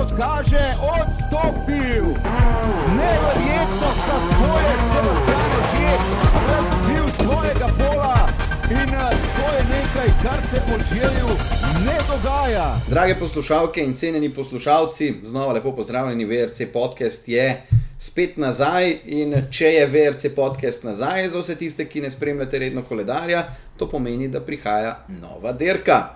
kot kaže, odstopil. Neverjetno, kako je Sebastian že razvil svojega pola in eh, to je nekaj, kar se po želju ne dogaja. Drage poslušalke in cenjeni poslušalci, znova lepo pozdravljeni, VRC podcast je spet nazaj. In če je VRC podcast nazaj, za vse tiste, ki ne spremljate redno koledarja, to pomeni, da prihaja nova dirka.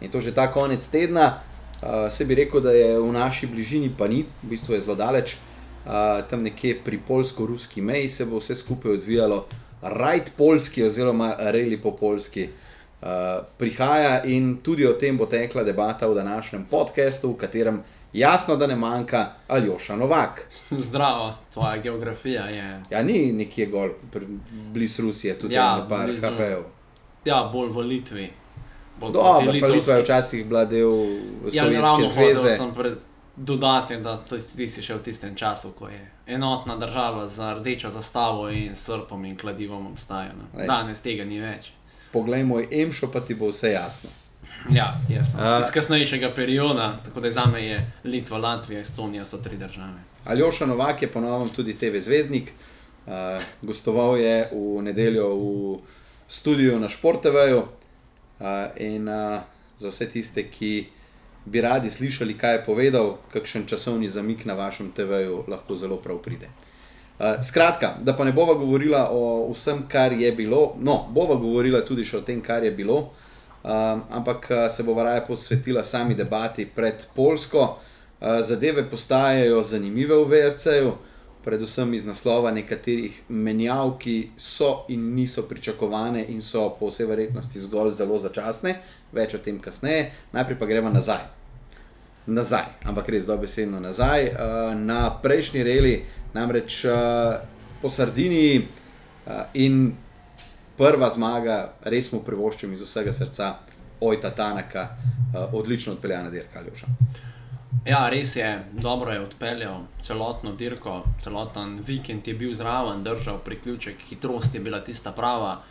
In to že ta konec tedna. Uh, se bi rekel, da je v naši bližini, pa ni, v bistvu je zelo daleč, uh, tam nekje pri polsko-ruski meji se bo vse skupaj odvijalo, rajt polski oziroma reli po polski. Uh, prihaja in tudi o tem bo tekla debata v današnjem podkastu, v katerem jasno, da ne manjka Aljoša Novak. Zdravo, tvoja geografija je. Ja, ni nekje gor, blizu Rusije, tudi Ja, na par. HP-jev. Ja, bolj v Litvi. Dobro, pa Litva je včasih bila del Ja, Sovjetske zveze. hotel sem pre- dodati, da ti si še v tistem času, ko je enotna država z rdečo zastavo in srpom in kladivom obstaja. Lej. No. Danes tega ni več. Poglej moj emšo, pa ti bo vse jasno. Ja, jaz sem. A- Iz kasnejšega perioda, tako da za me je Litva, Latvija, Estonija so tri države. Aljoša Novak je ponovno tudi TV zvezdnik. Uh, gostoval je v nedeljo v studiu na Športeveju. Uh, in uh, za vse tiste, ki bi radi slišali, kaj je povedal, kakšen časovni zamik na vašem TV-ju lahko zelo prav pride. Uh, skratka, da pa ne bova govorila o vsem, kar je bilo, no, bova govorila tudi še o tem, kar je bilo, um, ampak uh, se bova raje posvetila sami debati pred Polsko. Uh, zadeve postajajo zanimive v VRC-ju, predvsem iz naslova nekaterih menjav, ki so in niso pričakovane in so po vsej verjetnosti zgolj zelo začasne, več o tem kasneje, najprej pa gremo nazaj. Nazaj, ampak res dobesedno nazaj. Uh, na prejšnji reli, namreč uh, po Sardiniji uh, in prva zmaga, res mu privoščim iz vsega srca, Ojta Tanaka, odlično odpeljana dirka Aljoša. Ja, res je, dobro je odpeljal celotno dirko, celoten vikend je bil zraven, držal priključek, hitrost je bila tista prava,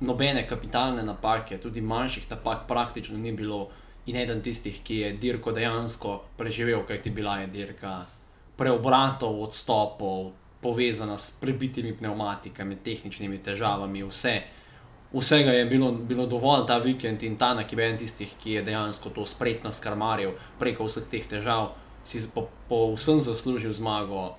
nobene kapitalne napake, tudi manjših napak praktično ni bilo. In eden tistih, ki je dirko dejansko preživel, kajti bila je dirka preobratov, odstopov, povezana s prebitimi pneumatikami, tehničnimi težavami, vse. Vsega je bilo, bilo dovolj ta vikend in ta bil eden tistih, ki je dejansko to spretno skarmaril preko vseh teh težav, si po, po vsem zaslužil zmago,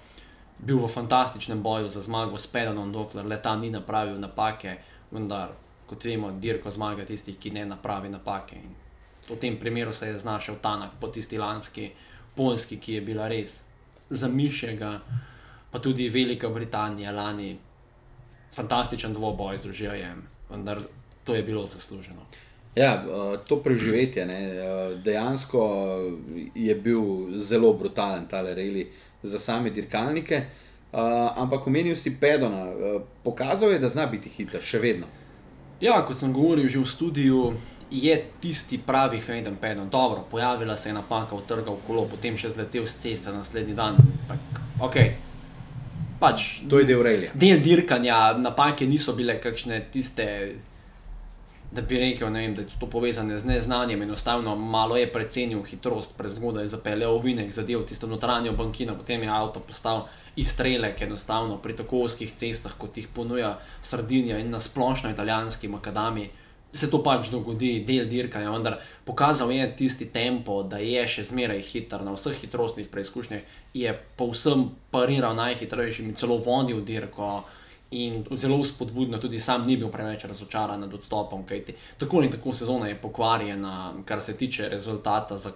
bil v fantastičnem boju za zmago s Pedanom, dokler le ta ni napravil napake, vendar, kot vemo, dirko zmaga tistih, ki ne napravi napake. In v tem primeru se je znašel Tanak po tisti lanski Poljski, ki je bila res zamišljega, pa tudi Velika Britanija lani fantastičen dvoboj z užijem, vendar to je bilo zasluženo. Ja, eh, to preživetje ne, eh, dejansko je bil zelo brutalen, ta reli za same dirkalnike. eh, Ampak omenil si Pedona, eh, pokazal je, da zna biti hiter, še vedno. Ja, kot sem govoril že v studiu, je tisti pravi Hayden Pedon. Dobro, pojavila se je napaka, utrgal kolo, potem še zletel z ceste naslednji dan. Pak, ok, pač To je del relija. del dirkanja, napake niso bile kakšne tiste, da bi rekel, vem, da je to povezane z neznanjem, enostavno malo je precenil hitrost, prezgodaj je zapeljal ovinek, zadev tisto notranjo bankino, potem je avto postal izstrelek, enostavno pri tako ozkih cestah, kot jih ponuja Sardinija in nasplošno italijanski makadami. Se to pač dogodi, del dirkanja, vendar pokazal je tisti tempo, da je še zmeraj hiter na vseh hitrostnih preizkušnjah, je povsem pariral najhitrejšim celo vodil dirko. In zelo spodbudno, tudi sam ni bil preveč razočaran nad odstopom, kajti tako in tako sezona je pokvarjena, kar se tiče rezultata za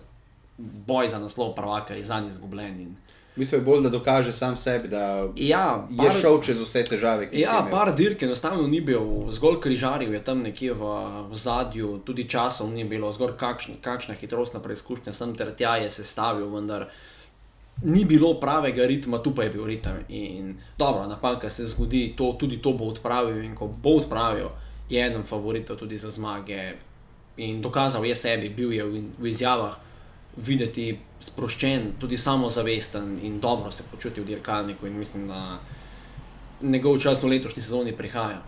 boj za naslov prvaka, je zanj izgubljen. In... Mislim, je bolj, da dokaže sam sebi, da Ja, je šel čez vse težave, Ja, je par dirk enostavno ni bil, zgolj križaril je tam nekje v, v zadju, tudi časov ni bilo, zgolj kakšna, kakšna hitrostna preizkušnja sem ter tja je sestavil, vendar ni bilo pravega ritma, tu pa je bil ritem. In dobro, napaka se zgodi, to, tudi to bo odpravil in ko bo odpravil, je eden favoritov tudi za zmage in dokazal je sebi, bil je v, v izjavah videti sproščen, tudi samozavesten in dobro se počuti v dirkalniku in mislim, da njegov čas v letošnji sezoni prihaja.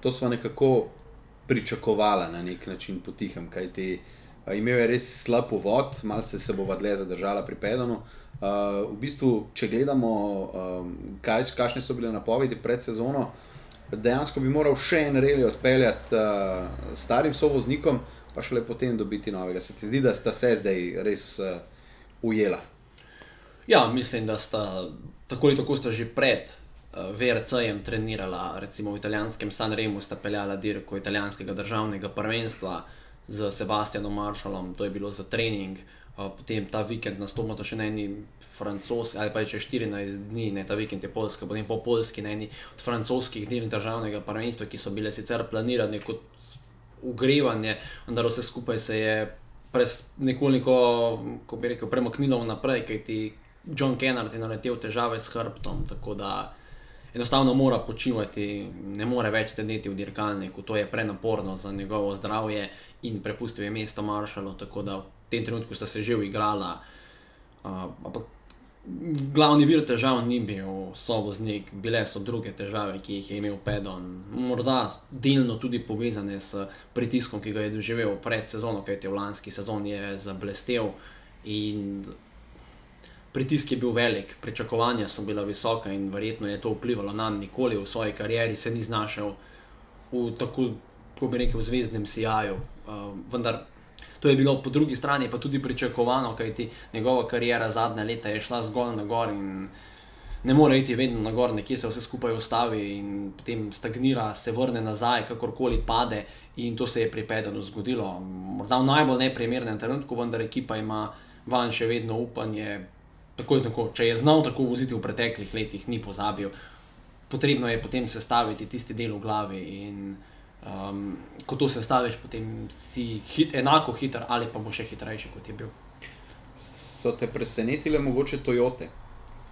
To smo nekako pričakovali na nek način potihem, kajti imel je res slab uvod, malce se bo dlje zadržala pri Pedonu. Uh, v bistvu, če gledamo, um, kaj, kakšne so bile napovedi pred sezono, dejansko bi moral še en reli odpeljati uh, starim sovoznikom, pa šele potem dobiti novega. Se ti zdi, da sta se zdaj res uh, ujela? Ja, mislim, da sta tako ali tako sta že pred uh, VRC-jem trenirala, recimo v italijanskem Sanremu sta peljala dirko italijanskega državnega prvenstva z Sebastianom Maršalom, to je bilo za trening. Uh, potem ta vikend nastopamo še na eni francoski, ali pa če 14 dni, ne ta vikend je polska, potem po polski na eni od francoskih dni državnega prvenstva, ki so bile sicer planirane kot ugrevanje, vendar vse skupaj se je pres, nekoliko, ko bi rekel, premaknilo naprej, kaj ti John Kennard je naletel težave s hrbtom, tako da enostavno mora počivati, ne more več sedeti v dirkalniku, to je prenaporno za njegovo zdravje in prepustil je mesto Maršalu, tako da tem trenutku sta se že uigrala. Uh, ampak glavni vir težav ni bil sovoznik, bile so druge težave, ki jih je imel Pedon. Morda delno tudi povezane s pritiskom, ki ga je doživel pred sezono, kajti v lanski sezoni je zablestev in pritisk je bil velik, pričakovanja so bila visoka in verjetno je to vplivalo na nikoli v svoji karieri, se ni znašel v tako, kako bi rekel, zvezdnem sijaju. Uh, vendar To je bilo po drugi strani pa tudi pričakovano, kajti njegova karijera zadnja leta je šla zgolj na gor in ne more iti vedno na gor, nekje se vse skupaj ustavi in potem stagnira, se vrne nazaj, kakorkoli pade in to se je pri Pedanu zgodilo. Morda v najbolj neprimernem trenutku, vendar ekipa ima van še vedno upanje. Tako je tako, če je znal tako voziti v preteklih letih, ni pozabil. Potrebno je potem sestaviti tisti del v glavi in Um, ko to sestaviš, potem si hit, enako hiter ali pa bo še hitrejši, kot je bil. So te presenetile mogoče Toyote?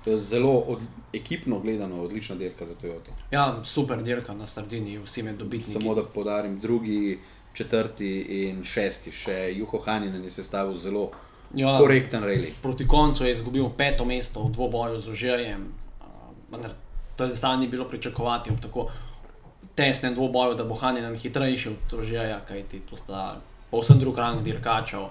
Zelo od, ekipno gledano, odlična dirka za Toyoto. Ja, super dirka na Sardini, vsi med dobitniki. Samo da podarim, drugi, četrti in šesti, še Juho Haninen je sestavil zelo ja, korekten reli. Proti koncu je izgubil peto mesto v dvoboju z Ožejem, vendar to je ni bilo pričakovati ob tako tesnem dvoboju, da bo Haninen hitrejši od Tožija, kajti to sta povsem drug rang dirkačev.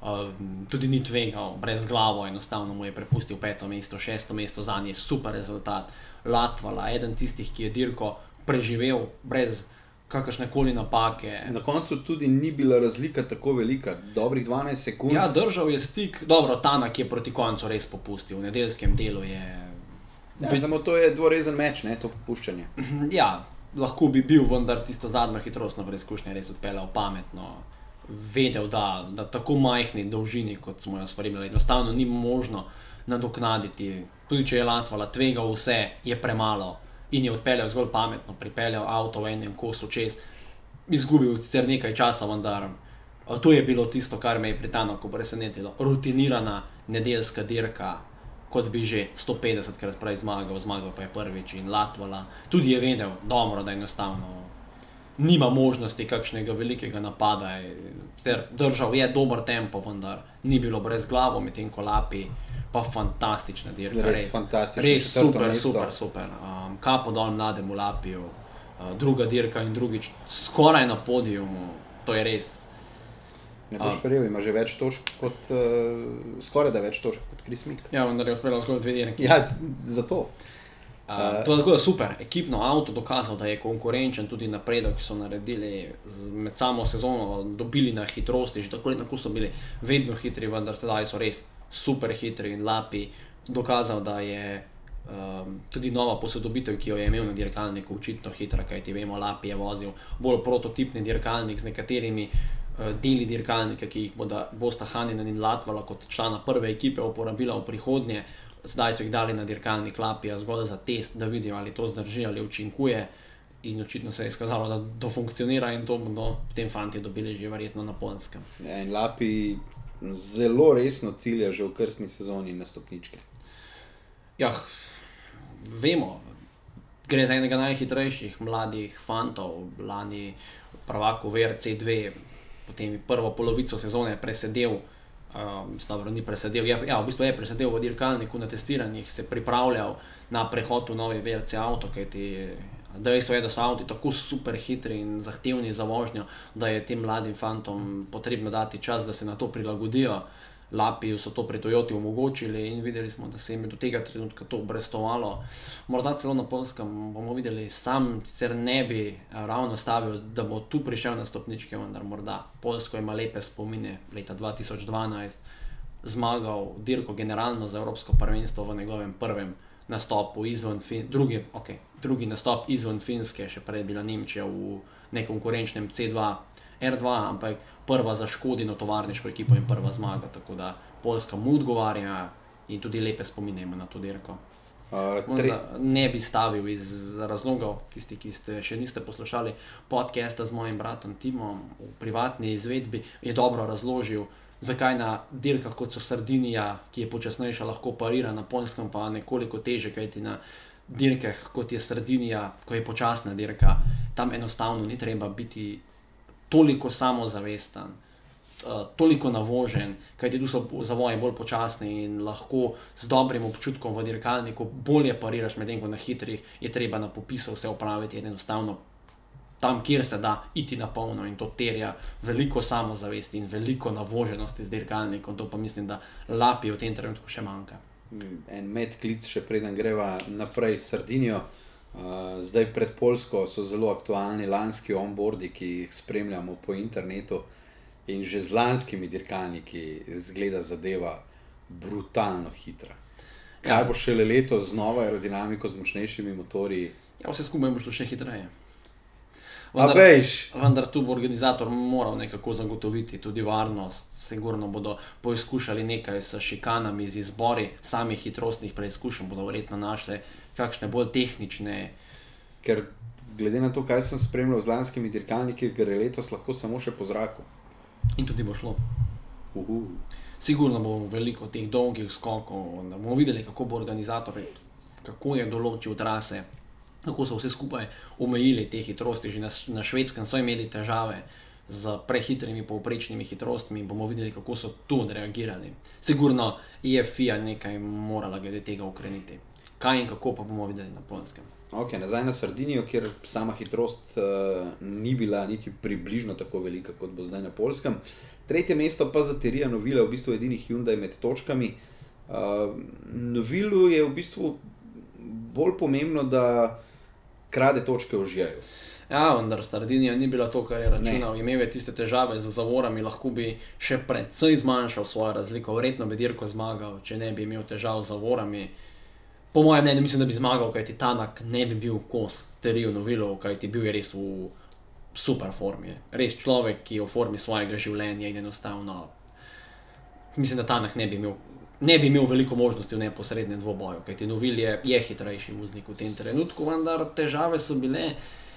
Uh, tudi ni tvegal, brez glave, enostavno mu je prepustil peto mesto, šesto mesto za njih, super rezultat. Latvala, eden tistih, ki je dirko preživel brez kakršne koli napake. Na koncu tudi ni bila razlika tako velika, dobrih 12 sekund. Ja, držal je stik, dobro, Tanak je proti koncu res popustil, v nedeljskem delu je. Ja, samo to je dvorezen meč, ne to popuščanje. ja, lahko bi bil, vendar tisto zadnjo hitrostno preizkušnjo res odpeljal pametno. Vedel, da, da tako majhni dolžini, kot smo jo spremljali, enostavno ni možno nadoknaditi. Tudi če je Latvala tvegal vse, je premalo in je odpeljal zgolj pametno, pripeljal avto v enem kosu čez, izgubil sicer nekaj časa, vendar to je bilo tisto, kar me je pri Tanoku presenetilo. Rutinirana nedeljska dirka, kot bi že 150 krat prej zmagal, zmagal pa je prvič in Latvala. Tudi je vedel, dobro, da enostavno nima možnosti kakšnega velikega napada. Ter držal je dober tempo, vendar ni bilo brez glave, medtem ko lapi. Pa fantastična dirka, res, res, res super, super, super. Um, Kapo dol mlademu lapiju, uh, druga dirka in drugič skoraj na podijumu, to je res Ne boš verjel, ima že več točk kot, uh, skoraj da več točk kot Kris Mik. Ja, vendar je uspel zgolj dve dirki. Ja, zato. Uh, to je tako super, ekipno avto dokazal, da je konkurenčen tudi napredek, ki so naredili med samo sezono, dobili na hitrosti, že tako ali tako so bili vedno hitri, vendar sedaj so res super hitri in lapi. Dokazal, da je um, tudi nova posodobitev, ki jo je imel na dirkalniku, očitno hitra, kajti vemo, Lapi je vozil bolj prototipni dirkalnik z nekaterimi Eh, deli dirkalnika, ki jih bodo, bosta Hanina in Latvala kot člana prve ekipe uporabila v prihodnje. Zdaj so jih dali na dirkalnik Lapija zgolj za test, da vidijo, ali to zdrži ali učinkuje. In očitno se je izkazalo, da to funkcionira in to bodo potem fanti dobili že verjetno na polskem. Ja, in Lapi zelo resno cilja že v krstni sezoni na stopničke. Ja, vemo, gre za enega najhitrejših mladih fantov, lani prvako VRC2, potem prvo polovico sezone presedel, um, dobro, ni presedel, je, ja, v bistvu je presedel v dirkalniku na testiranjih, se pripravljal na prehod v novi VRC avto, kajti Dejstvo je, da so avtomobili tako super hitri in zahtevni za vožnjo, da je tem mladim fantom potrebno dati čas, da se na to prilagodijo. Lapi so to pri Toyoti omogočili in videli smo, da se jim je do tega trenutka to obrestovalo. Morda celo na polskem bomo videli, sam sicer ne bi ravno stavil, da bo tu prišel na stopničke, vendar morda Polsko ima lepe spomine leta 2012 zmagal dirko generalno za Evropsko prvenstvo v njegovem prvem nastopu izven Finske, drugi, okay, drugi nastop izven Finske, še prej bila Nemčija v nekonkurenčnem C2, R2, ampak prva za Škodino tovarniško ekipo in prva zmaga. Tako da Poljska mu odgovarja in tudi lepe spominjamo na to dirko. Uh, tre... Ne bi stavil iz razlogov, tisti, ki ste še niste poslušali podcasta z mojim bratom Timom v privatni izvedbi, je dobro razložil, zakaj na dirkah kot so Sardinija, ki je počasnejša, lahko parira na Poljskem, pa nekoliko teže, kajti na dirkah kot je Sardinija, ko je počasna dirka, tam enostavno ni treba biti toliko samozavesten. Uh, toliko navožen, kajti tu so zavoji bolj počasni in lahko z dobrim občutkom v dirkalniku bolje pariraš, medtem ko na hitrih je treba na popisu vse opraviti in enostavno tam, kjer se da iti na polno in to terja veliko samozavesti in veliko navoženosti z dirkalnikom, to pa mislim, da lapi v tem trenutku še manjka. Mm, en medklic, še preden greva naprej s Sardinijo. Zdaj pred Polsko so zelo aktualni lanski onboardi, ki jih spremljamo po internetu, in že z lanskimi dirkalniki zgleda zadeva brutalno hitra. Kaj ja. bo šele letos z novo aerodinamiko, z močnejšimi motorji? Ja, vse skupaj bo šlo še hitreje. Vendar, vendar tu bo organizator moral nekako zagotoviti tudi varnost. Sigurno bodo poizkušali nekaj s šikanami, z izbori samih hitrostnih preizkušenj, bodo verjetno našli kakšne bolj tehnične. Ker glede na to, kaj sem spremljal z lanskimi dirkalniki, gre letos lahko samo še po zraku. In tudi bo šlo. Uhu. Sigurno bo veliko teh dolgih skokov, da bomo videli, kako bo organizator, kako je določil trase kako so vse skupaj omejili te hitrosti. Že na, na švedskem so imeli težave z prehitrimi povprečnimi hitrostmi in bomo videli, kako so tu odreagirali. Sigurno je FIA nekaj morala glede tega ukreniti. Kaj in kako pa bomo videli na polskem. Ok, nazaj na Sardinijo, kjer sama hitrost uh, ni bila niti približno tako velika, kot bo zdaj na polskem. Tretje mesto pa za Terija Novila, v bistvu edini Hyundai med točkami. Uh, Novilu je v bistvu bolj pomembno, da krade točke v žijaju. Ja, vendar Sardinija ni bila to, kar je računal. Imel je tiste težave z zavorami, lahko bi še predvsej zmanjšal svojo razliko, verjetno bi dirko zmagal, če ne bi imel težav z zavorami. Po mojem mnenju, mislim, da bi zmagal, kajti Tanak ne bi bil kos teriju novilov, kajti bil je res v super formi. Res človek, ki je v formi svojega življenja in enostavno. Mislim, da Tanak ne bi imel ne bi imel veliko možnosti v neposrednem dvoboju, kajti Novil je, je hitrejši voznik v tem trenutku, vendar težave so bile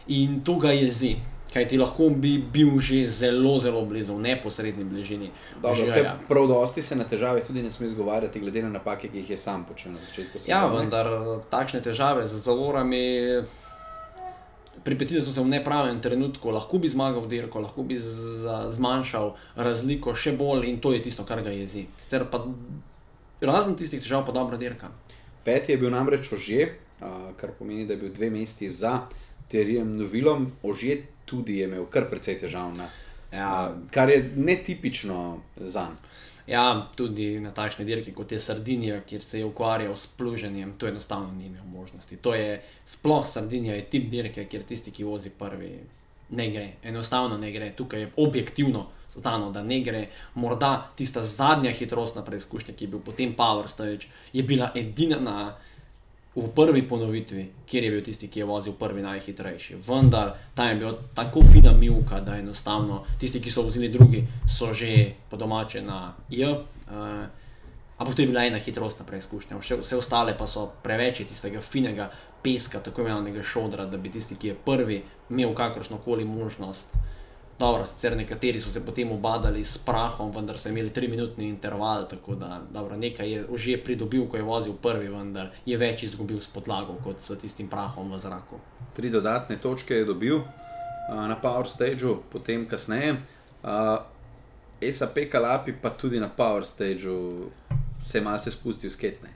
in tu ga jezi. Kaj ti lahko bi bil že zelo, zelo blizu, v neposrednji bližini. Dobro, že, ja. Prav dosti se na težave tudi ne sme izgovarjati, glede na napake, ki jih je sam počel na začetku. Ja, vendar takšne težave z zavorami, pripetili so se v nepravem trenutku, lahko bi zmagal dirko, lahko bi zmanjšal razliko še bolj in to je tisto, kar ga jezi. Sicer pa razen tistih težav, pa dobro dirka. Peti je bil namreč ožje, kar pomeni, da je bil dve mesti za terijem novilom, ožje tudi je imel kar precej težav, na, ja. kar je netipično za njega. Ja, tudi na takšni dirki kot je Sardinija, kjer se je ukvarjal s pluženjem, to enostavno ni imel možnosti. To je sploh Sardinija, je tip dirke, kjer tisti, ki vozi prvi, ne gre. Enostavno ne gre. Tukaj je objektivno znano, da ne gre. Morda tista zadnja hitrostna preizkušnja, ki je bil potem Power Stage, je bila edina na, v prvi ponovitvi, kjer je bil tisti, ki je vozil prvi najhitrejši. Vendar tam je bila tako fina milka, da enostavno tisti, ki so vozili drugi, so že po domače na J. Uh, Ampak to je bila ena hitrostna preizkušnja, vse, vse ostale pa so preveč tistega finega peska, tako imenovanega šodra, da bi tisti, ki je prvi, imel kakršno koli možnost Dobro, sicer nekateri so se potem obadali s prahom, vendar so imeli tri minutni interval, tako da dobro, nekaj je že pridobil, ko je vozil prvi, vendar je več izgubil s podlago kot s tistim prahom v zraku. Tri dodatne točke je dobil uh, na Power Stageu, potem kasneje. Uh, SAP Kalapi pa tudi na Power Stageu se je malce spustil sketne.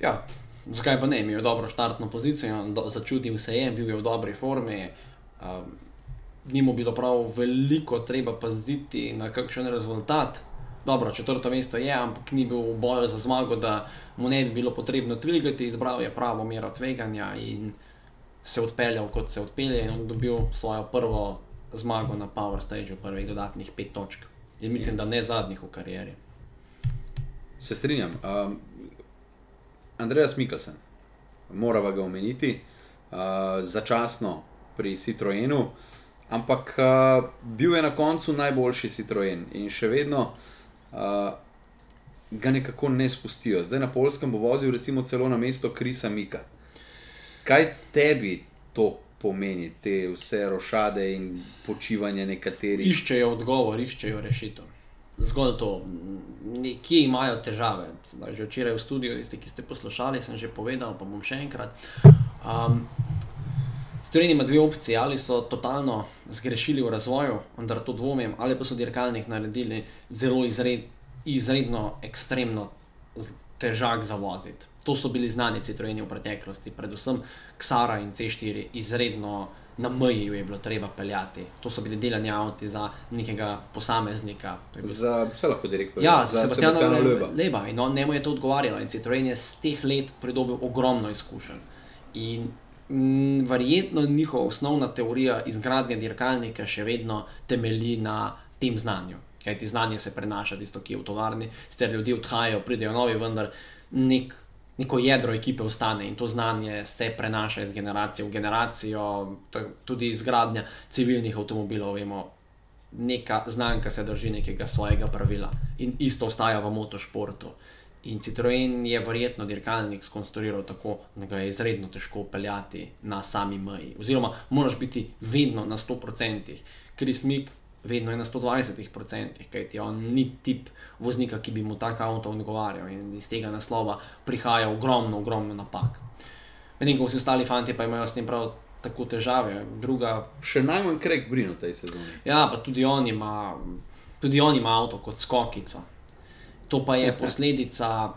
Ja, zakaj pa ne, imel je dobro štartno pozicijo, do, začutil se je, bil je v dobri formi. Um, ni mu bilo prav veliko treba paziti na kakšen rezultat. Dobro, četrto mesto je, ampak ni bil v boju za zmago, da mu ne bi bilo potrebno tvegati, izbral je pravo mero tveganja in se odpeljal, kot se odpelje, in dobil svojo prvo zmago na Power Stage, prvih dodatnih pet točk. In mislim, da ne zadnjih v karieri. Se strinjam. Um, Andreas Mikkelsen, moramo ga omeniti, uh, začasno pri Citroenu, ampak uh, bil je na koncu najboljši Citroen in še vedno uh, ga nekako ne spustijo. Zdaj na Polskem bo vozil recimo celo na mesto Krisa Mika. Kaj tebi to pomeni, te vse rošade in počivanje nekaterih? Iščejo odgovor, iščejo rešitev. Zgolj to, nekje imajo težave. Zdaj, že včeraj v studiu, ki ste poslušali, sem že povedal, pa bom še enkrat. Um, Strenji ima dve opcije, ali so totalno zgrešili v razvoju, vendar to dvomim, ali pa so dirkalnik naredili zelo izred, izredno, ekstremno težak za voziti. To so bili znani citrojeni v preteklosti, predvsem Ksara in C4, izredno na meji je bilo treba peljati. To so bili delani avti za nekega posameznika. Za vse lahko direktno. Ja, za Sebastiana Leba. Leba. In on, njemu je to odgovarjalo in Citroen je z teh let pridobil ogromno izkušenj. In verjetno njihova osnovna teorija izgradnje dirkalnika še vedno temelji na tem znanju. Kaj ti znanje se prenaša, tisto, ki je v tovarni, sicer ljudje odhajajo, pridejo novi, vendar nek, neko jedro ekipe ostane in to znanje se prenaša iz generacije v generacijo, tudi izgradnja civilnih avtomobilov. Vemo, neka znanka se drži nekega svojega pravila in isto ostaja v motošportu. In Citroen je verjetno dirkalnik skonstruiral tako, da ga je izredno težko peljati na sami meji. Oziroma, moraš biti vedno na 100%. Kris Mik vedno je na 120%, kajti on ni tip voznika, ki bi mu tak avto odgovarjal in iz tega naslova prihaja ogromno, ogromno napak. Medtem ko vsi ostali fanti pa imajo s tem prav tako težave. Druga... Še najmanj krek brino tej sezoni. Ja, pa tudi on ima, tudi on ima avto kot skokico. To pa je posledica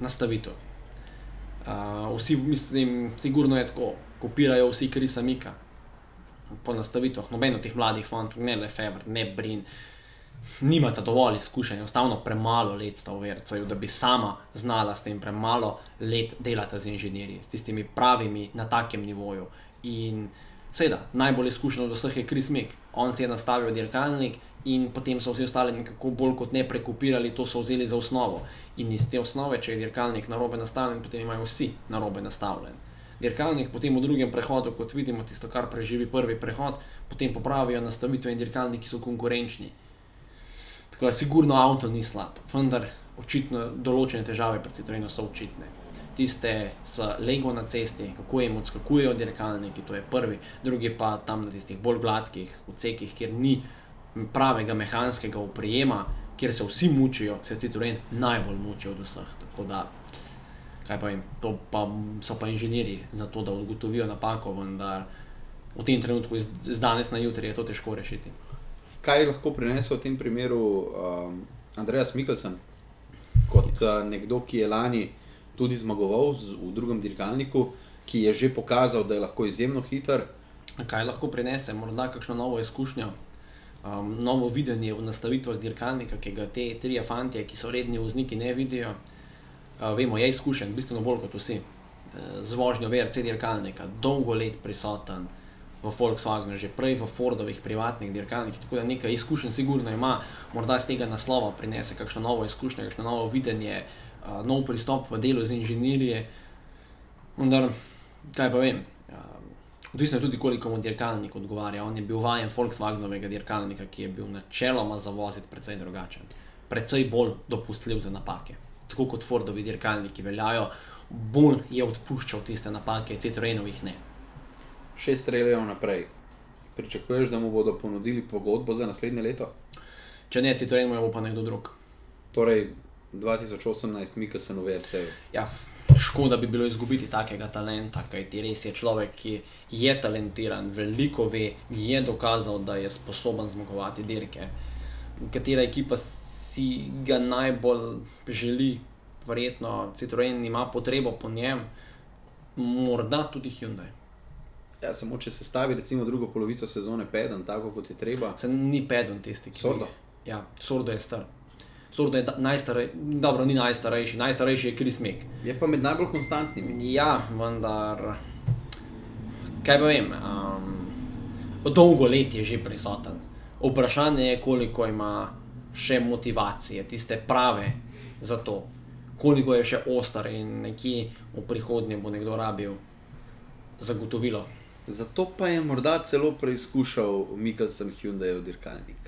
nastavitev. Uh, vsi, mislim, sigurno je tako, kopirajo vsi Krisa Mika po nastavitvah, noben od teh mladih fantov, ne le Fever, ne Brin, nimata dovolj izkušenj, enostavno premalo let sta v Vercaju, da bi sama znala s tem premalo let delati z inženirji, s tistimi pravimi na takem nivoju. In seveda, najbolj izkušen od vseh je Kris Mek, on si je nastavil dirkalnik. In potem so vsi ostali nekako bolj kot ne prekopirali, to so vzeli za osnovo. In iz te osnove, če je dirkalnik na robe nastavljen, potem imajo vsi na robe nastavljen dirkalnik, potem v drugem prehodu, kot vidimo, tisto, kar preživi prvi prehod, potem popravijo nastavitve in dirkalniki so konkurenčni. Tako da, sigurno avto ni slab, vendar očitno določene težave pri Citroenu so očitne. Tiste s Lego na cesti, kako jim odskakujejo dirkalniki, to je prvi, drugi pa tam na tistih bolj gladkih odsekih, kjer ni pravega mehanskega uprijema, kjer se vsi mučijo, se Citroen najbolj muči od vseh. Tako da kaj pa jim, to pa so pa inženirji za to, da ugotovijo napako, vendar v tem trenutku, z danes na jutri, je to težko rešiti. Kaj lahko prinese v tem primeru um, Andreas Mikkelsen, kot uh, nekdo, ki je lani tudi zmagoval z, v drugem dirkalniku, ki je že pokazal, da je lahko izjemno hiter? Kaj lahko prinese, morda kakšno novo izkušnjo, um, novo videnje v nastavitvah dirkalnika, ki ga te tri fantje, ki so redni vozniki, ne vidijo. Vemo, je izkušen, bistveno bolj kot vsi, z vožnjo VRC dirkalnika, dolgo let prisoten v Volkswagenu, že prej v Fordovih privatnih dirkalnikih, tako da nekaj izkušenj sigurno ima, morda z tega naslova prinese kakšno novo izkušnjo, kakšno novo videnje, nov pristop v delu z inženirije. Vendar, kaj pa vem, odvisno je tudi, koliko mu dirkalnik odgovarja. On je bil vajen Volkswagenovega dirkalnika, ki je bil načeloma za voziti precej drugačen, precej bolj dopustljiv za napake tako kot Fordovi dirkalniki veljajo, bolj je odpuščal tiste napake, Citroenovih ne. Šest streljev naprej. Pričakuješ, da mu bodo ponudili pogodbo za naslednje leto? Če ne, Citroen mu je pa nekdo drug. Torej, 2018, Mika se noverce. Ja, škoda bi bilo izgubiti takega talenta, kaj ti res je človek, ki je talentiran, veliko ve, je dokazal, da je sposoben zmagovati dirke. Katera ekipa si ga najbolj želi verjetno Citroen ima potrebo po njem, morda tudi Hyundai. Ja, samo če se stavi recimo drugo polovico sezone peden, tako kot je treba. Se ni pedon tisti, ki Sordo. Ja, Sordo je star. Je da- najstarejši, dobro, ni najstarejši, najstarejši je Chris Mek. Je pa med najbolj konstantnimi. Ja, vendar, kaj pa vem, um, dolgo let je že prisoten. Vprašanje je, koliko ima še motivacije, tiste prave za to, koliko je še ostar in nekje v prihodnje bo nekdo rabil zagotovilo. Zato pa je morda celo preizkušal Mikkelsen Hyundai dirkalnik.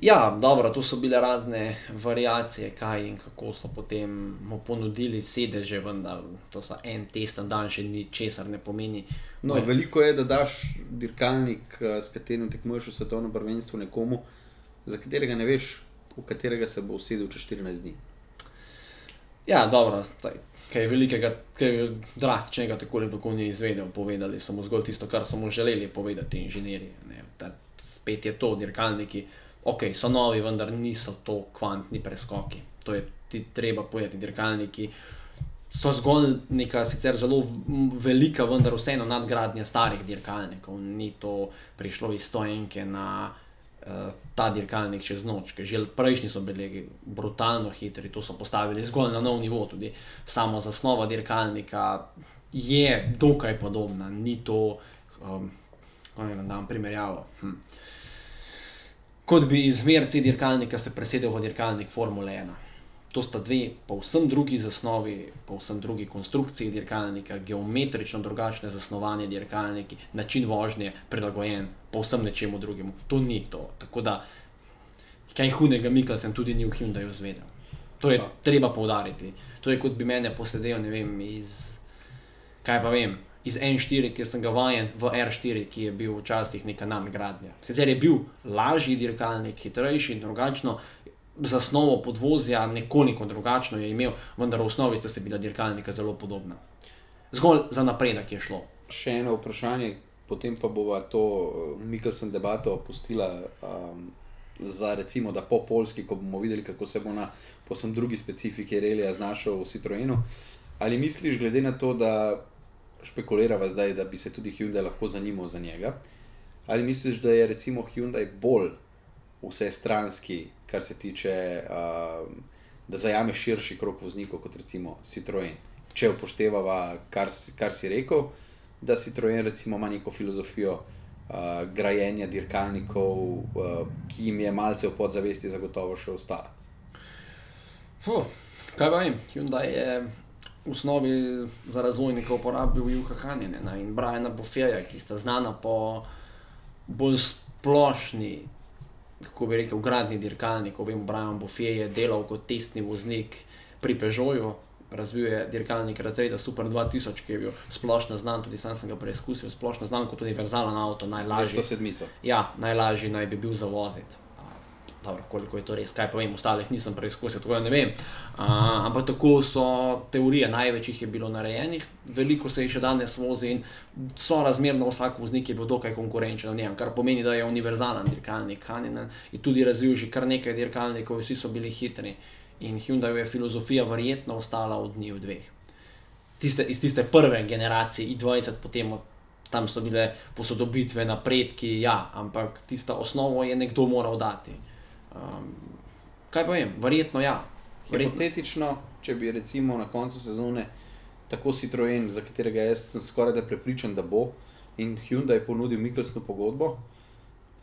Ja, dobro, tu so bile razne variacije, kaj in kako so potem mu ponudili sedeže, vendar to so en test na dan, še ni česar ne pomeni. No, veliko je, da daš dirkalnik, eh, s katerim tekmuješ v svetovnem prvenstvu, nekomu, za katerega ne veš, v katerega se bo usedel čez 14 dni. Ja, dobro, staj, kaj velikega, kaj drastičnega, tako ali tako ni izvedel. Povedali so mu zgolj tisto, kar so mu želeli povedati inženirji. ne. Da Spet je to, dirkalniki, ok, so novi, vendar niso to kvantni preskoki. To je ti treba povedati, dirkalniki. So zgolj neka sicer zelo velika, vendar vseeno nadgradnja starih dirkalnikov. Ni to prišlo iz stojenke na uh, ta dirkalnik čez noč, že prejšnji so bili brutalno hitri, to so postavili zgolj na nov nivo. Tudi samo zasnova dirkalnika je dokaj podobna, ni to, um, kako naj dam primerjavo. Hm. Kot bi iz merci dirkalnika se presedel v dirkalnik Formule 1. To sta dve povsem drugi zasnovi, povsem drugi konstrukciji dirkalnika, geometrično drugačne zasnovanje dirkalniki, način vožnje prilagojen povsem nečemu drugemu. To ni to. Tako da, kaj hudega Mikkelsen tudi ni v Hyundaiu zvedel. To je treba poudariti. To je kot bi mene posedel, ne vem, iz, kaj pa vem, iz N4, ki sem ga vajen, v R4, ki je bil včasih neka nadgradnja. Sicer je bil lažji dirkalnik, hitrejši in drugačno, zasnovo podvozja nekoliko drugačno je imel, vendar v osnovi sta se bila dirkalnika zelo podobna. Zgolj za napredek je šlo. Še eno vprašanje, potem pa bova to eh, Mikkelsen debato opustila um, za recimo, da po polski, ko bomo videli, kako se bo na posebno drugi specifiki relija znašel v Citroenu. Ali misliš, glede na to, da špekulirava zdaj, da bi se tudi Hyundai lahko zanimal za njega, ali misliš, da je recimo Hyundai bolj vsestranski, kar se tiče, um, da zajame širši krok voznikov kot recimo Citroen? Če upoštevava, kar, kar si rekel, da Citroen recimo ima neko filozofijo uh, grajenja dirkalnikov, uh, ki jim je malce v podzavesti zagotovo še ostala. Fuh, kaj pa vem, Hyundai je v osnovi za razvojnika uporabil Juha Hanjena in Briana Buffeja, ki sta znana po bolj splošni, kako bi rekel, gradni dirkalnikov. Vem, Brian Buffet je delal kot testni voznik pri Peugeotu, razvil je dirkalnik razreda Super 2000, ki je bil splošno znan, tudi sam sem ga preizkusil, splošno znan kot univerzalen avto, najlažji. 107. Ja, najlažji naj bi bil za voziti. Dobro, koliko je to res, kaj pa vem, ostalih nisem preizkusil, tako da ne vem. A, ampak tako so teorije, največ jih je bilo narejenih, veliko se jih še danes vozi in so razmerno vsak voznik je bil dokaj konkurenčen v njem, kar pomeni, da je univerzalen dirkalnik. Haninen je tudi razvil že kar nekaj dirkalnikov, vsi so bili hitri in Hyundai je filozofija verjetno ostala od njih dveh. Tiste, iz tiste prve generacije i20, potem od tam so bile posodobitve, napredki, ja, ampak tista osnovo je nekdo moral dati. Um, kaj pa vem, verjetno ja. Verjetno. Hipotetično, če bi recimo na koncu sezone tako Citroen, za katerega jaz sem skoraj da prepričan, da bo, in Hyundai ponudil Mikkelsnu pogodbo,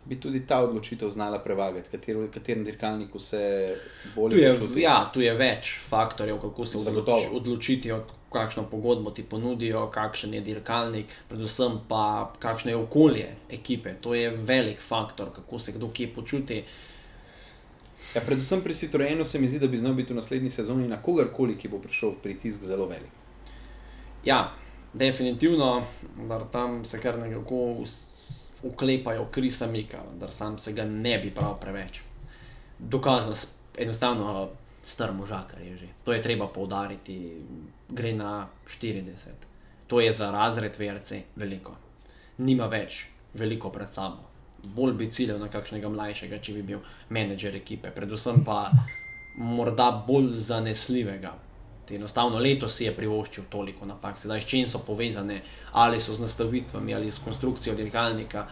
bi tudi ta odločitev znala prevagati, katero, katerem dirkalniku se Tu bolje je, počuti. ja, tu je več faktorjev, kako se odloči, odločiti, kakšno pogodbo ti ponudijo, kakšen je dirkalnik, predvsem pa kakšno je okolje ekipe. To je velik faktor, kako se kdo kje počuti. Ja, predvsem pri Citroenu se mi zdi, da bi znal biti v naslednji sezoni na kogarkoli, ki bo prišel v pritisk zelo velik. Ja, definitivno, da tam se kar nekako uklepajo Krisa Mika, da sam se ga ne bi prav preveč. Dokazano, s- enostavno star možakar je že. To je treba poudariti, gre na 40. To je za razred VRC veliko. Nima več veliko pred sabo. Bolj bi ciljal na kakšnega mlajšega, če bi bil menedžer ekipe. Predvsem pa morda bolj zanesljivega. Te Enostavno letos si je privoščil toliko napak, sedaj s čim so povezane, ali so z nastavitvami ali s konstrukcijo dirkalnika.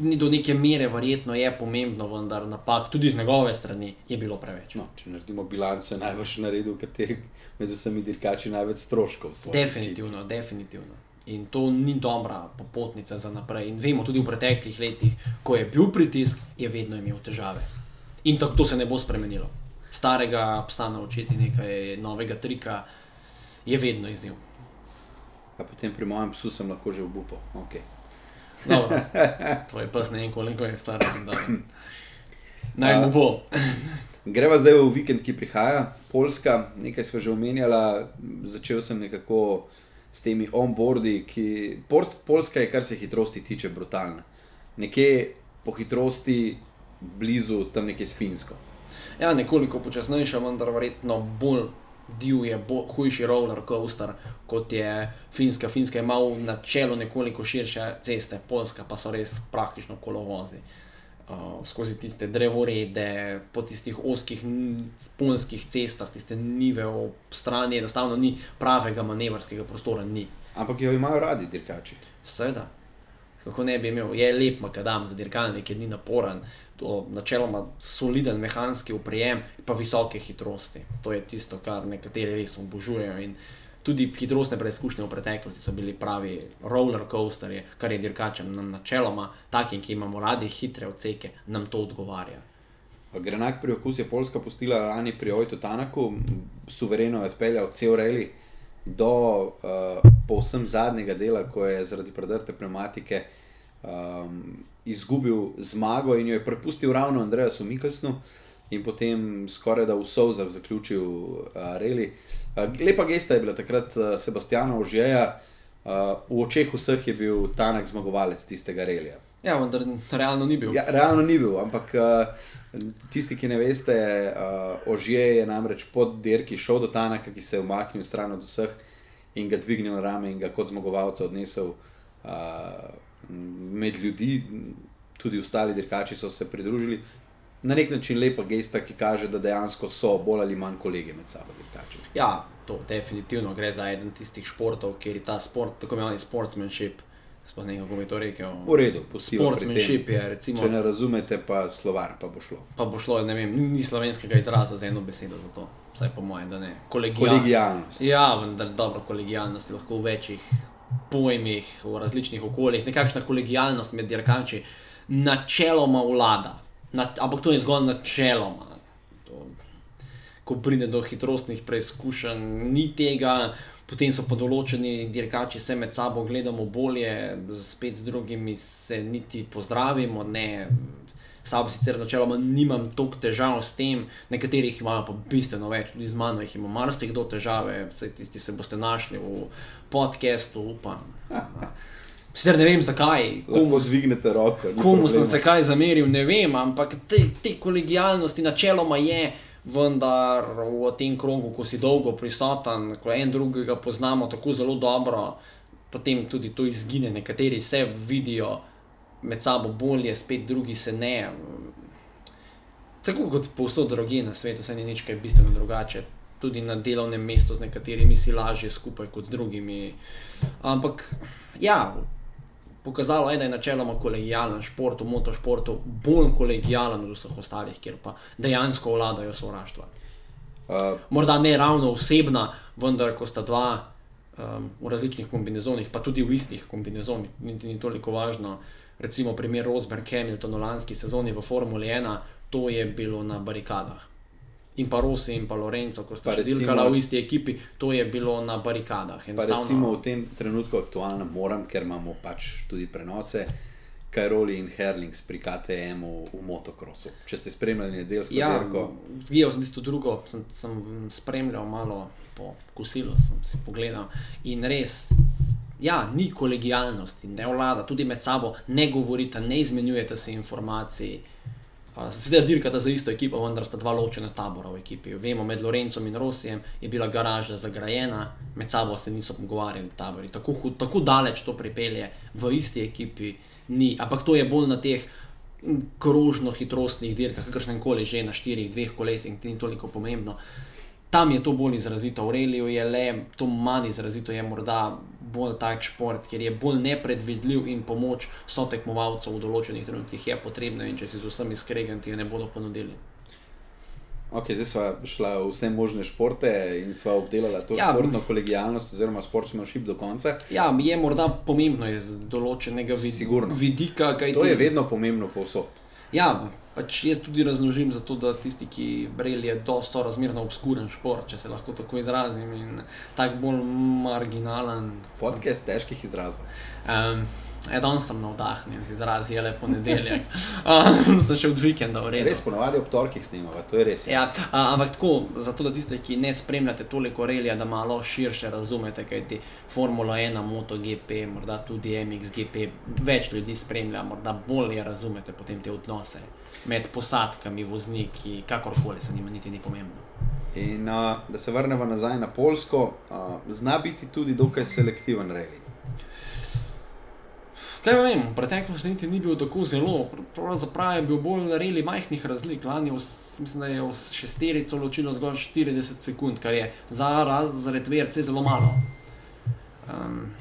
Ni do neke mere, verjetno je pomembno, vendar napak tudi z njegove strani je bilo preveč. No, če naredimo bilanco, je najbrž naredil, kateri med vsemi dirkači največ stroškov. Definitivno, definitivno. In to ni dobra popotnica za naprej. In vemo tudi v preteklih letih, ko je bil pritisk, je vedno imel težave. In tako to se ne bo spremenilo. Starega psa naučiti nekaj novega trika je vedno izziv. A potem pri mojem psu sem lahko že obupal. Okay. Dobro, tvoj pes ne vem, koliko je star. Naj mu bo. Greva zdaj v vikend, ki prihaja, Poljska, nekaj smo že omenjala, začel sem nekako s temi onboardi, ki Pols- Poljska je, kar se hitrosti tiče, brutalna. Nekje po hitrosti blizu tam nekje s Finsko. Ja, nekoliko počasnejša, vendar verjetno bolj divje, bolj hujši roller coaster kot je Finska. Finska je malo na čelu nekoliko širše ceste, Poljska pa so res praktično kolovozi. Uh, skozi tiste drevorede, po tistih oskih poljskih cestah, tiste nive ob strani, enostavno ni pravega manevrskega prostora. Ni. Ampak jo imajo radi dirkači. Seveda, kako ne bi imel, je lep makadam za dirkalnik, je ni naporen, to načeloma soliden mehanski uprijem, pa visoke hitrosti. To je tisto, kar nekateri res obožujejo. In tudi hitrostne preizkušnje v preteklosti so bili pravi roller coasterji, kar je dirkačem nam načeloma, takim, ki imamo radi hitre odseke, nam to odgovarja. Grenak pri okus je Poljska postila lani pri Ojtu Tanaku, suvereno je odpeljal cel reli do uh, povsem zadnjega dela, ko je zaradi predrte pneumatike um, izgubil zmago in jo je prepustil ravno Andreasu Mikkelsnu in potem skoraj da v Sovzah zaključil uh, reli. Uh, lepa gesta je bila takrat uh, Sebastiana Ožeja, uh, v očeh vseh je bil Tanak zmagovalec tistega relija. Ja, vendar realno ni bil. Ja, realno ni bil, ampak uh, tisti, ki ne veste, uh, Ožje je namreč pod dirki šel do Tanaka, ki se je umaknil stran od vseh in ga dvignil na rame in ga kot zmagovalca odnesel uh, med ljudi, tudi ostali dirkači so se pridružili. Na nek način lepa gesta, ki kaže, da dejansko so bolj ali manj kolegi med sabo dirkači. Ja, to definitivno gre za eden tistih športov, kjer je ta sport, tako imenovani sportsmanship, sploh ne vem, kako bi to rekel. V redu, pustimo. Sportsmanship je, recimo, Če ne razumete, pa slovar pa bo šlo. pa bo šlo, ne vem, ni slovenskega izraza za eno besedo za to. Vsaj po mojem, da ne. Kolegial. Kolegijalnost. Ja, vendar dobro, kolegijalnost je lahko v večjih pojmih, v različnih okoljih. Nekakšna kolegijalnost med dirkači načeloma vlada. Ampak to je zgolj načeloma. Ko pride do hitrostnih preizkušenj, ni tega, potem so pa določeni dirkači, se med sabo gledamo bolje, spet z drugimi se niti pozdravimo. Ne. Sam sicer načeloma nimam toliko težav s tem, nekaterih imajo pa bistveno več, tudi z mano jih ima marsikdo težave, vse tisti se boste našli v podkastu, upam. Sicer ne vem zakaj, Komu zvignete roko? ni komu sem problema. se kaj zameril, ne vem, ampak te, te kolegijalnosti načeloma je, vendar v tem krogu, ko si dolgo prisoten, ko en drugega poznamo tako zelo dobro, potem tudi to izgine. Nekateri se vidijo med sabo bolje, spet drugi se ne. Tako kot povsod druge na svetu, se ni nič kaj bistveno drugače. Tudi na delovnem mestu z nekaterimi si lažje skupaj kot z drugimi. Ampak ja, pokazalo je, da je načeloma kolegijalen šport, v motošportu bolj kolegijalen od vseh ostalih, kjer pa dejansko vladajo sovraštva. Uh, Morda ne ravno osebna, vendar ko sta dva um, v različnih kombinezonih, pa tudi v istih kombinezonih, niti ni toliko važno. Recimo primer Rosberg Hamilton v lanski sezoni v Formuli 1, to je bilo na barikadah. In pa Rossi in pa Lorenzo, ko sta recimo- dirkala v isti ekipi, to je bilo na barikadah. Enostavno- recimo v tem trenutku aktualno moram, ker imamo pač tudi prenose. Kajroli in Herlings pri KTM-u v motokrosu. Če ste spremljali nedeljsko Ja, dirko, videl sem tisto drugo, sem, sem spremljal malo po kosilu, sem si pogledal in res. Ja, ni kolegijalnosti, ne vlada, tudi med sabo ne govorite, ne izmenjujete se informacij. Uh, Sicer dirkata za isto ekipo, vendar sta dva ločena tabora v ekipi. Vemo, med Lorencom in Rosijem je bila garaža zagrajena, med sabo se niso pogovarjali tabori. Tako, hud- tako daleč to pripelje v isti ekipi ni. Ampak to je bolj na teh krožno hitrostnih dirkah, kakršnem koli že na štirih, dveh kolesih, ni toliko pomembno. Tam je to bolj izrazito, v Reliju je le to manj izrazito, je morda bolj tak šport, ker je bolj nepredvidljiv in pomoč so tekmovalcev v določenih trenutkih je potrebna in če si z vsemi skreganti jo ne bodo ponudili. Ok, zdaj smo šli v vse možne športe in smo obdelali to Ja, športno kolegijalnost oziroma sportsmanship do konca. Ja, je morda pomembno iz določenega vid Sigurno. vidika, kaj To je vedno pomembno povsod. Ja, pač jaz tudi razložim, zato, da tisti, ki breli, je dosto razmerno obskuren šport, če se lahko tako izrazim, in tako bolj marginalen. Podcast težkih izrazov. Um, ja, danes sem navdahnjen z izrazi, je le ponedeljek. Um, sem še od vikenda v redu. Res ponovadi ob torkih snimamo, to je res. Ja, a, ampak tako, zato da tiste, ki ne spremljate toliko relija, da malo širše razumete, kaj ti Formula 1, MotoGP, morda tudi MXGP, več ljudi spremlja, morda bolje razumete potem te odnose med posadkami, vozniki, kakorkoli se njima niti ni pomembno. In uh, da se vrnemo nazaj na Polsko, uh, zna biti tudi dokaj selektiven reli. Kaj pa vem, v preteklosti niti ni bil tako zelo, pravzaprav je bil bolj reli majhnih razlik. Lani vs- mislim, je v šesterico ločilo zgolj 40 sekund, kar je za razred VRC zelo malo. Um,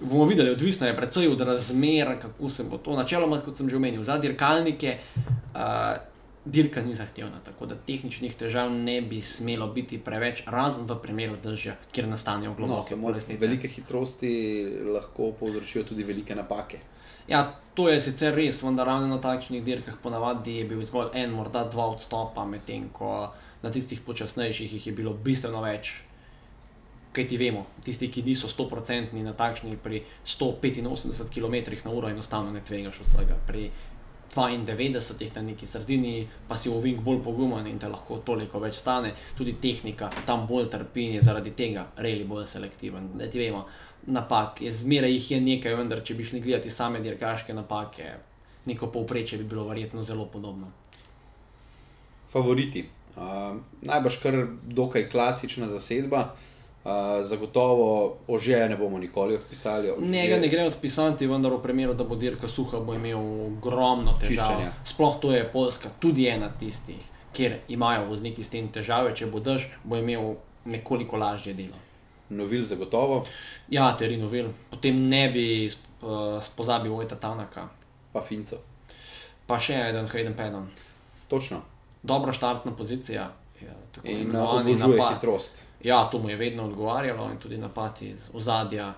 bomo videli, odvisno je predvsej od razmer, kako se bo to. Načeloma, kot sem že omenil, za dirkalnike uh, dirka ni zahtevna, tako da tehničnih težav ne bi smelo biti preveč, razen v primeru dežja, kjer nastanejo No, globoke samo bolesnice. velike hitrosti lahko povzročijo tudi velike napake. Ja, to je sicer res, vendar ravno na takšnih dirkah ponavadi je bil zgolj en, morda dva odstopa, medtem ko na tistih počasnejših jih je bilo bistveno več. Kaj ti vemo, tisti, ki niso 100% na takšnih, pri 185 km/h enostavno ne tvegaš vsega. Pri 92 na neki sredini, pa si ovink bolj pogumen in te lahko toliko več stane, tudi tehnika tam bolj trpi in je zaradi tega reli bolj selektiven. Da ti vemo, napak, je zmeraj jih je nekaj, vendar če bi šli gledati same dirkaške napake, neko povprečje bi bilo verjetno zelo podobno. Favoriti. Uh, najbrž kar dokaj klasična zasedba. Uh, zagotovo ožeja ne bomo nikoli odpisali. Njega ne gre odpisati, vendar v primeru, da bo dirka suha, bo imel ogromno težav. Čiščenja. Sploh to je Poljska, tudi ena tistih, kjer imajo vozniki s tem težave. Če bo dež, bo imel nekoliko lažje delo. Novil zagotovo, Ja, Terino Vil, potem ne bi eh, spozabil Vojta Tanaka, pa Finco. pa še eden Hayden Pedon. Točno. Dobra štartna pozicija. Ja, In uh, imenovani obožuje napad. hitrost. Ja, to mu je vedno odgovarjalo in tudi napad iz ozadja,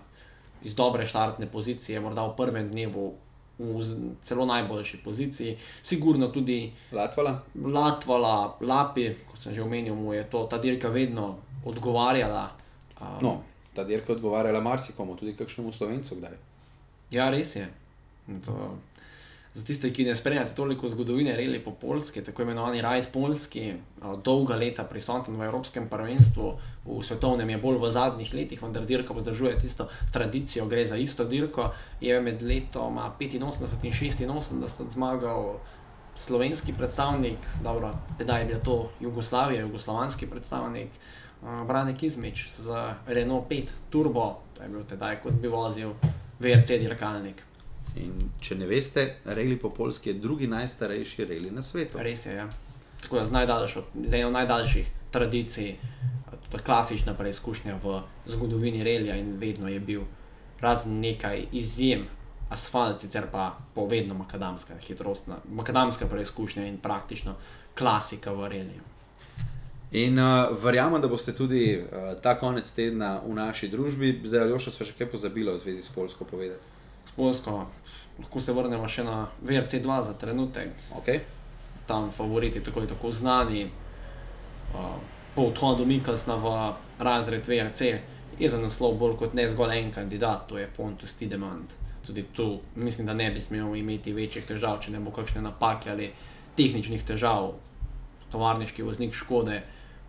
iz dobre štartne pozicije, morda v prvem dnevu v celo najboljši poziciji. Sigurno tudi Latvala, Latvala, Lapi, kot sem že omenil, mu je to, ta dirka vedno odgovarjala. Um, no, ta dirka je odgovarjala marsikomu, tudi kakšnemu slovencu kdaj. Ja, res je. To, za tiste, ki ne spremljate toliko zgodovine reli po polski, tako imenovani Rajd Polski, dolga leta prisoten v Evropskem prvenstvu, v svetovnem je bolj v zadnjih letih, vendar dirka vzdržuje tisto tradicijo, gre za isto dirko. Je med letoma 85 in 86 zmagal slovenski predstavnik, dobro, tedaj je bil to Jugoslavija, jugoslovanski predstavnik. Brane Kizmič z Renault 5 Turbo, to je bil tedaj, kot bi vozil VRC dirkalnik. In če ne veste, reli po polski je drugi najstarejši reli na svetu. Res je. Ja. Tako da z, najdaljšo, eno najdaljših tradicij, ta klasična preizkušnja v zgodovini relija in vedno je bil razen nekaj izjem, asfalt, sicer pa povedno makadamska hitrostna, makadamska preizkušnja in praktično klasika v reliju. In uh, verjamem, da boste tudi uh, ta konec tedna v naši družbi. Zdaj, Aljoša, smo še kaj pozabili v zvezi s Polsko povedati. S Polsko lahko se vrnemo še na VRC2 za trenutek, Okay? tam favoriti tako ali tako znani. Uh, po odhodu Mikkelsna v razred VRC je za naslov bolj kot ne zgolj en kandidat, to je Pontus Tidemand. Tudi tu mislim, da ne bi smel imeti večjih težav, če ne bo kakšne napake ali tehničnih težav, tovarniški voznik škode,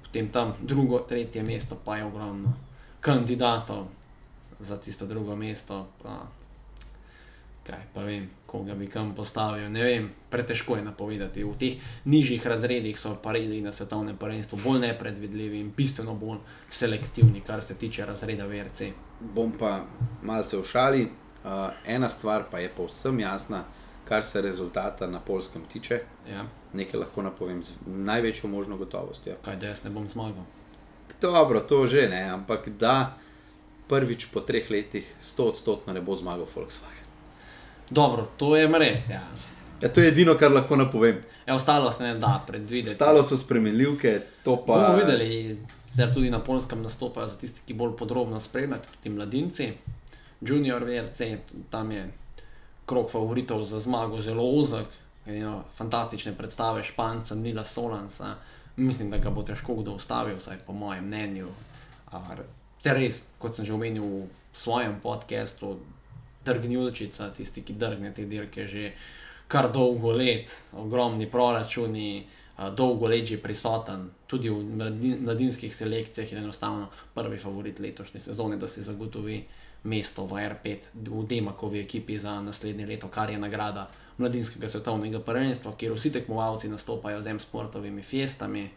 potem tam drugo, tretje mesto pa je ogromno kandidatov za tisto drugo mesto. Pa, kaj pa vem, koga bi kam postavil. Ne vem, pretežko je napovedati. V teh nižjih razredih so parili na svetovnem prvenstvu bolj nepredvidljivi in bistveno bolj selektivni, kar se tiče razreda VRC. Bom pa malce v šali. Uh, ena stvar pa je povsem jasna, kar se rezultata na polskem tiče. Ja. Nekaj lahko napovem z največjo možno gotovostjo. Kaj da jaz ne bom zmagal. Dobro, to že ne, ampak da prvič po treh letih 100 odstotno ne bo zmagal Volkswagen. Dobro, to je res. Ja. Ja, to je edino, kar lahko napovem. Ja, ostalo se ne da predvideti. Stalo so spremenljivke, to pa. Bomo videli, zdaj tudi na polskem nastopajo za tisti, ki bolj podrobno spremljajo, tudi mladinci, junior VRC, tam je krok favoritov za zmago zelo ozek, eno fantastične predstave Španca, Nila Solansa. Mislim, da ga bo težko kdo ustavil, vsaj po mojem mnenju. Te res, kot sem že omenil v svojem podkastu, drgnjulčica, tisti, ki drgne te dirke že kar dolgo let, ogromni proračuni, dolgo let že prisoten, tudi v mladi- mladinskih selekcijah je enostavno prvi favorit letošnje sezone, da si zagotovi mesto v R5, v Demakovi ekipi za naslednje leto, kar je nagrada mladinskega svetovnega prvenstva, kjer vsi tekmovalci nastopajo z M-sportovimi fiestami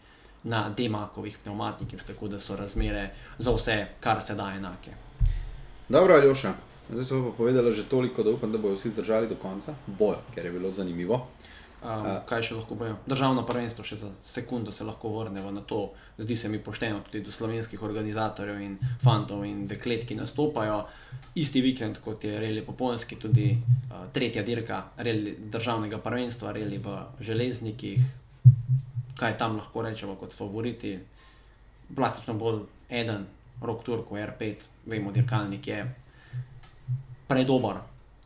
na Demakovih pneumatikih, tako da so razmere za vse, kar se da enake. Dobro, Aljoša, zdaj so pa povedali že toliko, da upam, da bodo vsi zdržali do konca. Bojo, ker je bilo zanimivo. Um, kaj še lahko bojo? Državno prvenstvo, še za sekundo se lahko vrnemo na to. Zdi se mi pošteno tudi do slovenskih organizatorjev in fantov in deklet, ki nastopajo. Isti vikend kot je Reli Poponski, tudi uh, tretja dirka reli, državnega prvenstva, Reli v železnikih. Kaj tam lahko rečemo kot favoriti? Praktično bolj eden, rok Turko, R5, vemo, dirkalnik je predober,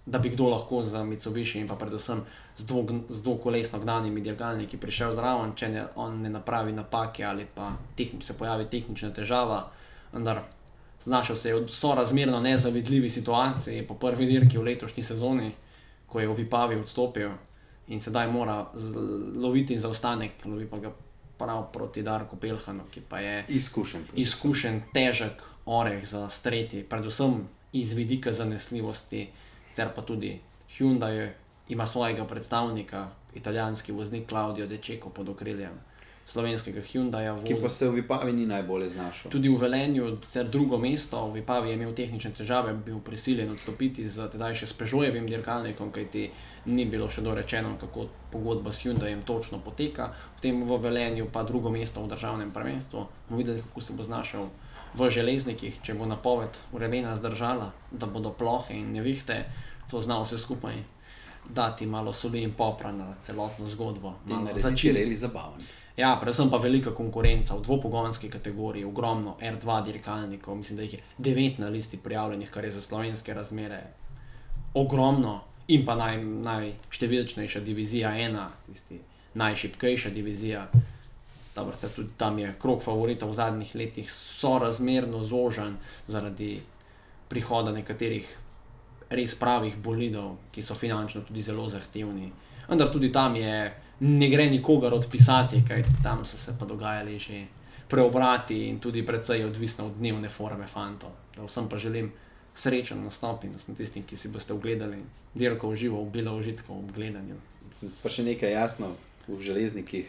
da bi kdo lahko za Mitsubishi in pa predvsem z, dvog, z dvokolesno gnanimi dirkalniki prišel zraven, če ne, on ne napravi napake ali pa tehnič, se pojavi tehnična težava. Vendar znašel se je v sorazmerno nezavidljivi situaciji po prvi dirki v letošnji sezoni, ko je v Vipavi odstopil in sedaj mora z, loviti zaostanek, lovi pa ga prav proti Darku Pelhanu, ki pa je Izkušen. izkušen, težek oreh za streti, predvsem iz vidika zanesljivosti, ter pa tudi Hyundai ima svojega predstavnika, italijanski voznik Claudio De Cecco pod okriljem slovenskega Hyundai. Ki pa se v Vipavi ni najbolje znašel. Tudi v Velenju, ter drugo mesto, v Vipavi je imel tehnične težave, bil prisiljen odstopiti z tedaj še s Peugeotovim dirkalnikom, kajti ni bilo še dorečeno, kako pogodba s Hyundaiem točno poteka. Potem v Velenju pa drugo mesto v državnem prvenstvu. Bomo videli, kako se bo znašel v železnikih, če bo napoved vremena zdržala, da bodo plohe in nevihte, to zna vse skupaj dati malo soli in popra na celotno zgodbo. Začeti- reli zabaven. Ja, predvsem pa velika konkurenca v dvopogonski kategoriji, ogromno R2 dirkalnikov, mislim, da jih je 9 na listi prijavljenih, kar je za slovenske razmere ogromno, in pa naj, najštevilčnejša divizija ena, tisti najšipkejša divizija. Dobro, se tudi tam je krok favoritov v zadnjih letih sorazmerno zožen zaradi prihoda nekaterih res pravih bolidov, ki so finančno tudi zelo zahtevni. Vendar tudi tam je, ne gre nikogar odpisati, kaj tam so se pa dogajali že preobrati in tudi precej odvisno od dnevne forme fantov. Da vsem pa želim srečen nastop in vsem tistim, ki si boste ogledali dirko v živo, bilo užitkov ob gledanju. Pa še nekaj jasno, v železnikih,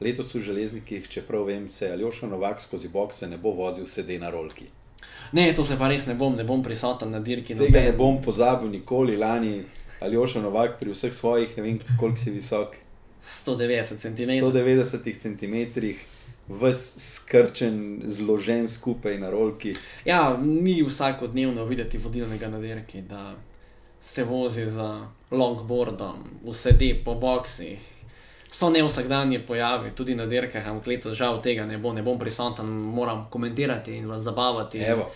letos v železnikih, čeprav vem, se Aljoša Novak skozi bokse ne bo vozil sede na rolki. Ne, to se pa res ne bom, ne bom prisoten na dirki. Tega ne bom pozabil nikoli lani. Aljoša Novak pri vseh svojih, ne vem koliko si visok, 190 cm. 190 cm, ves skrčen, zložen skupaj na rolki. Ja, ni vsakodnevno videti vodilnega na dirki, da se vozi z longboardom, usede po boksih. So ne vsakdanje pojavi, tudi na dirkah, ampak letos žal tega ne bo, ne bom prisoten, moram komentirati in vas zabavati. Evo.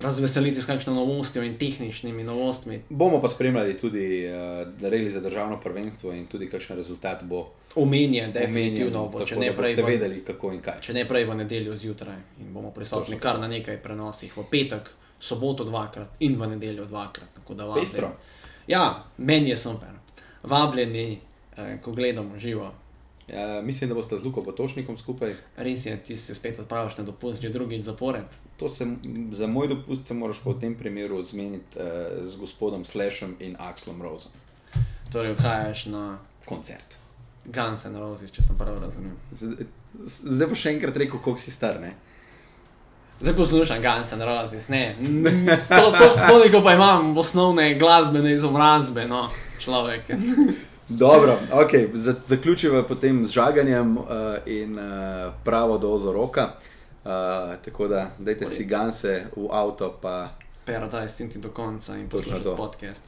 Razveseliti s kakšno novostjo in tehničnimi novostmi. Bomo pa spremljali tudi uh, reli za državno prvenstvo in tudi kakšen rezultat bo Omenjen, definitivno, bo, tako če da ne prej boste v, vedeli, kako in kaj. če ne prej v nedeljo zjutraj in bomo prisotni kar na nekaj prenosih, v petek, soboto dvakrat in v nedeljo dvakrat. tako da. Ja, meni je super. Vabljeni, eh, ko gledamo živo. Ja, mislim, da boste z Luko Potočnikom skupaj. Res je, ti se spet odpraviš na dopust, že drugič zapored. To se, za moj dopust se moraš pa v tem primeru zmeniti uh, z gospodom Slashom in Axlom Roseom. Torej, odhajaš na Koncert. Guns N' Roses, če sem prav razumel. Z- Zdaj bo še enkrat rekel, koliko si star. Ne? Zdaj poslušam Guns N' Roses, ne. To, to, toliko pa imam osnovne glasbene izobrazbe, no. človek. Dobro, okay, za, zaključiva potem z žaganjem uh, in uh, pravo dozo roka. Uh, tako da, dajte si ganse v avto, pa Paradise in ti do konca in to. podcast.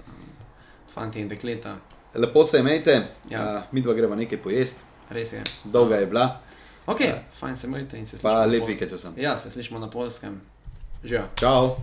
Fanti in dekleta, lepo se imejte, Ja. uh, mi dva greva nekaj pojesti, res je. dolga je bila, Ok, Ja. fajn se imejte in se pa slišimo lep vikend vsem. Ja, se slišimo na polskem. Živijo. Čau!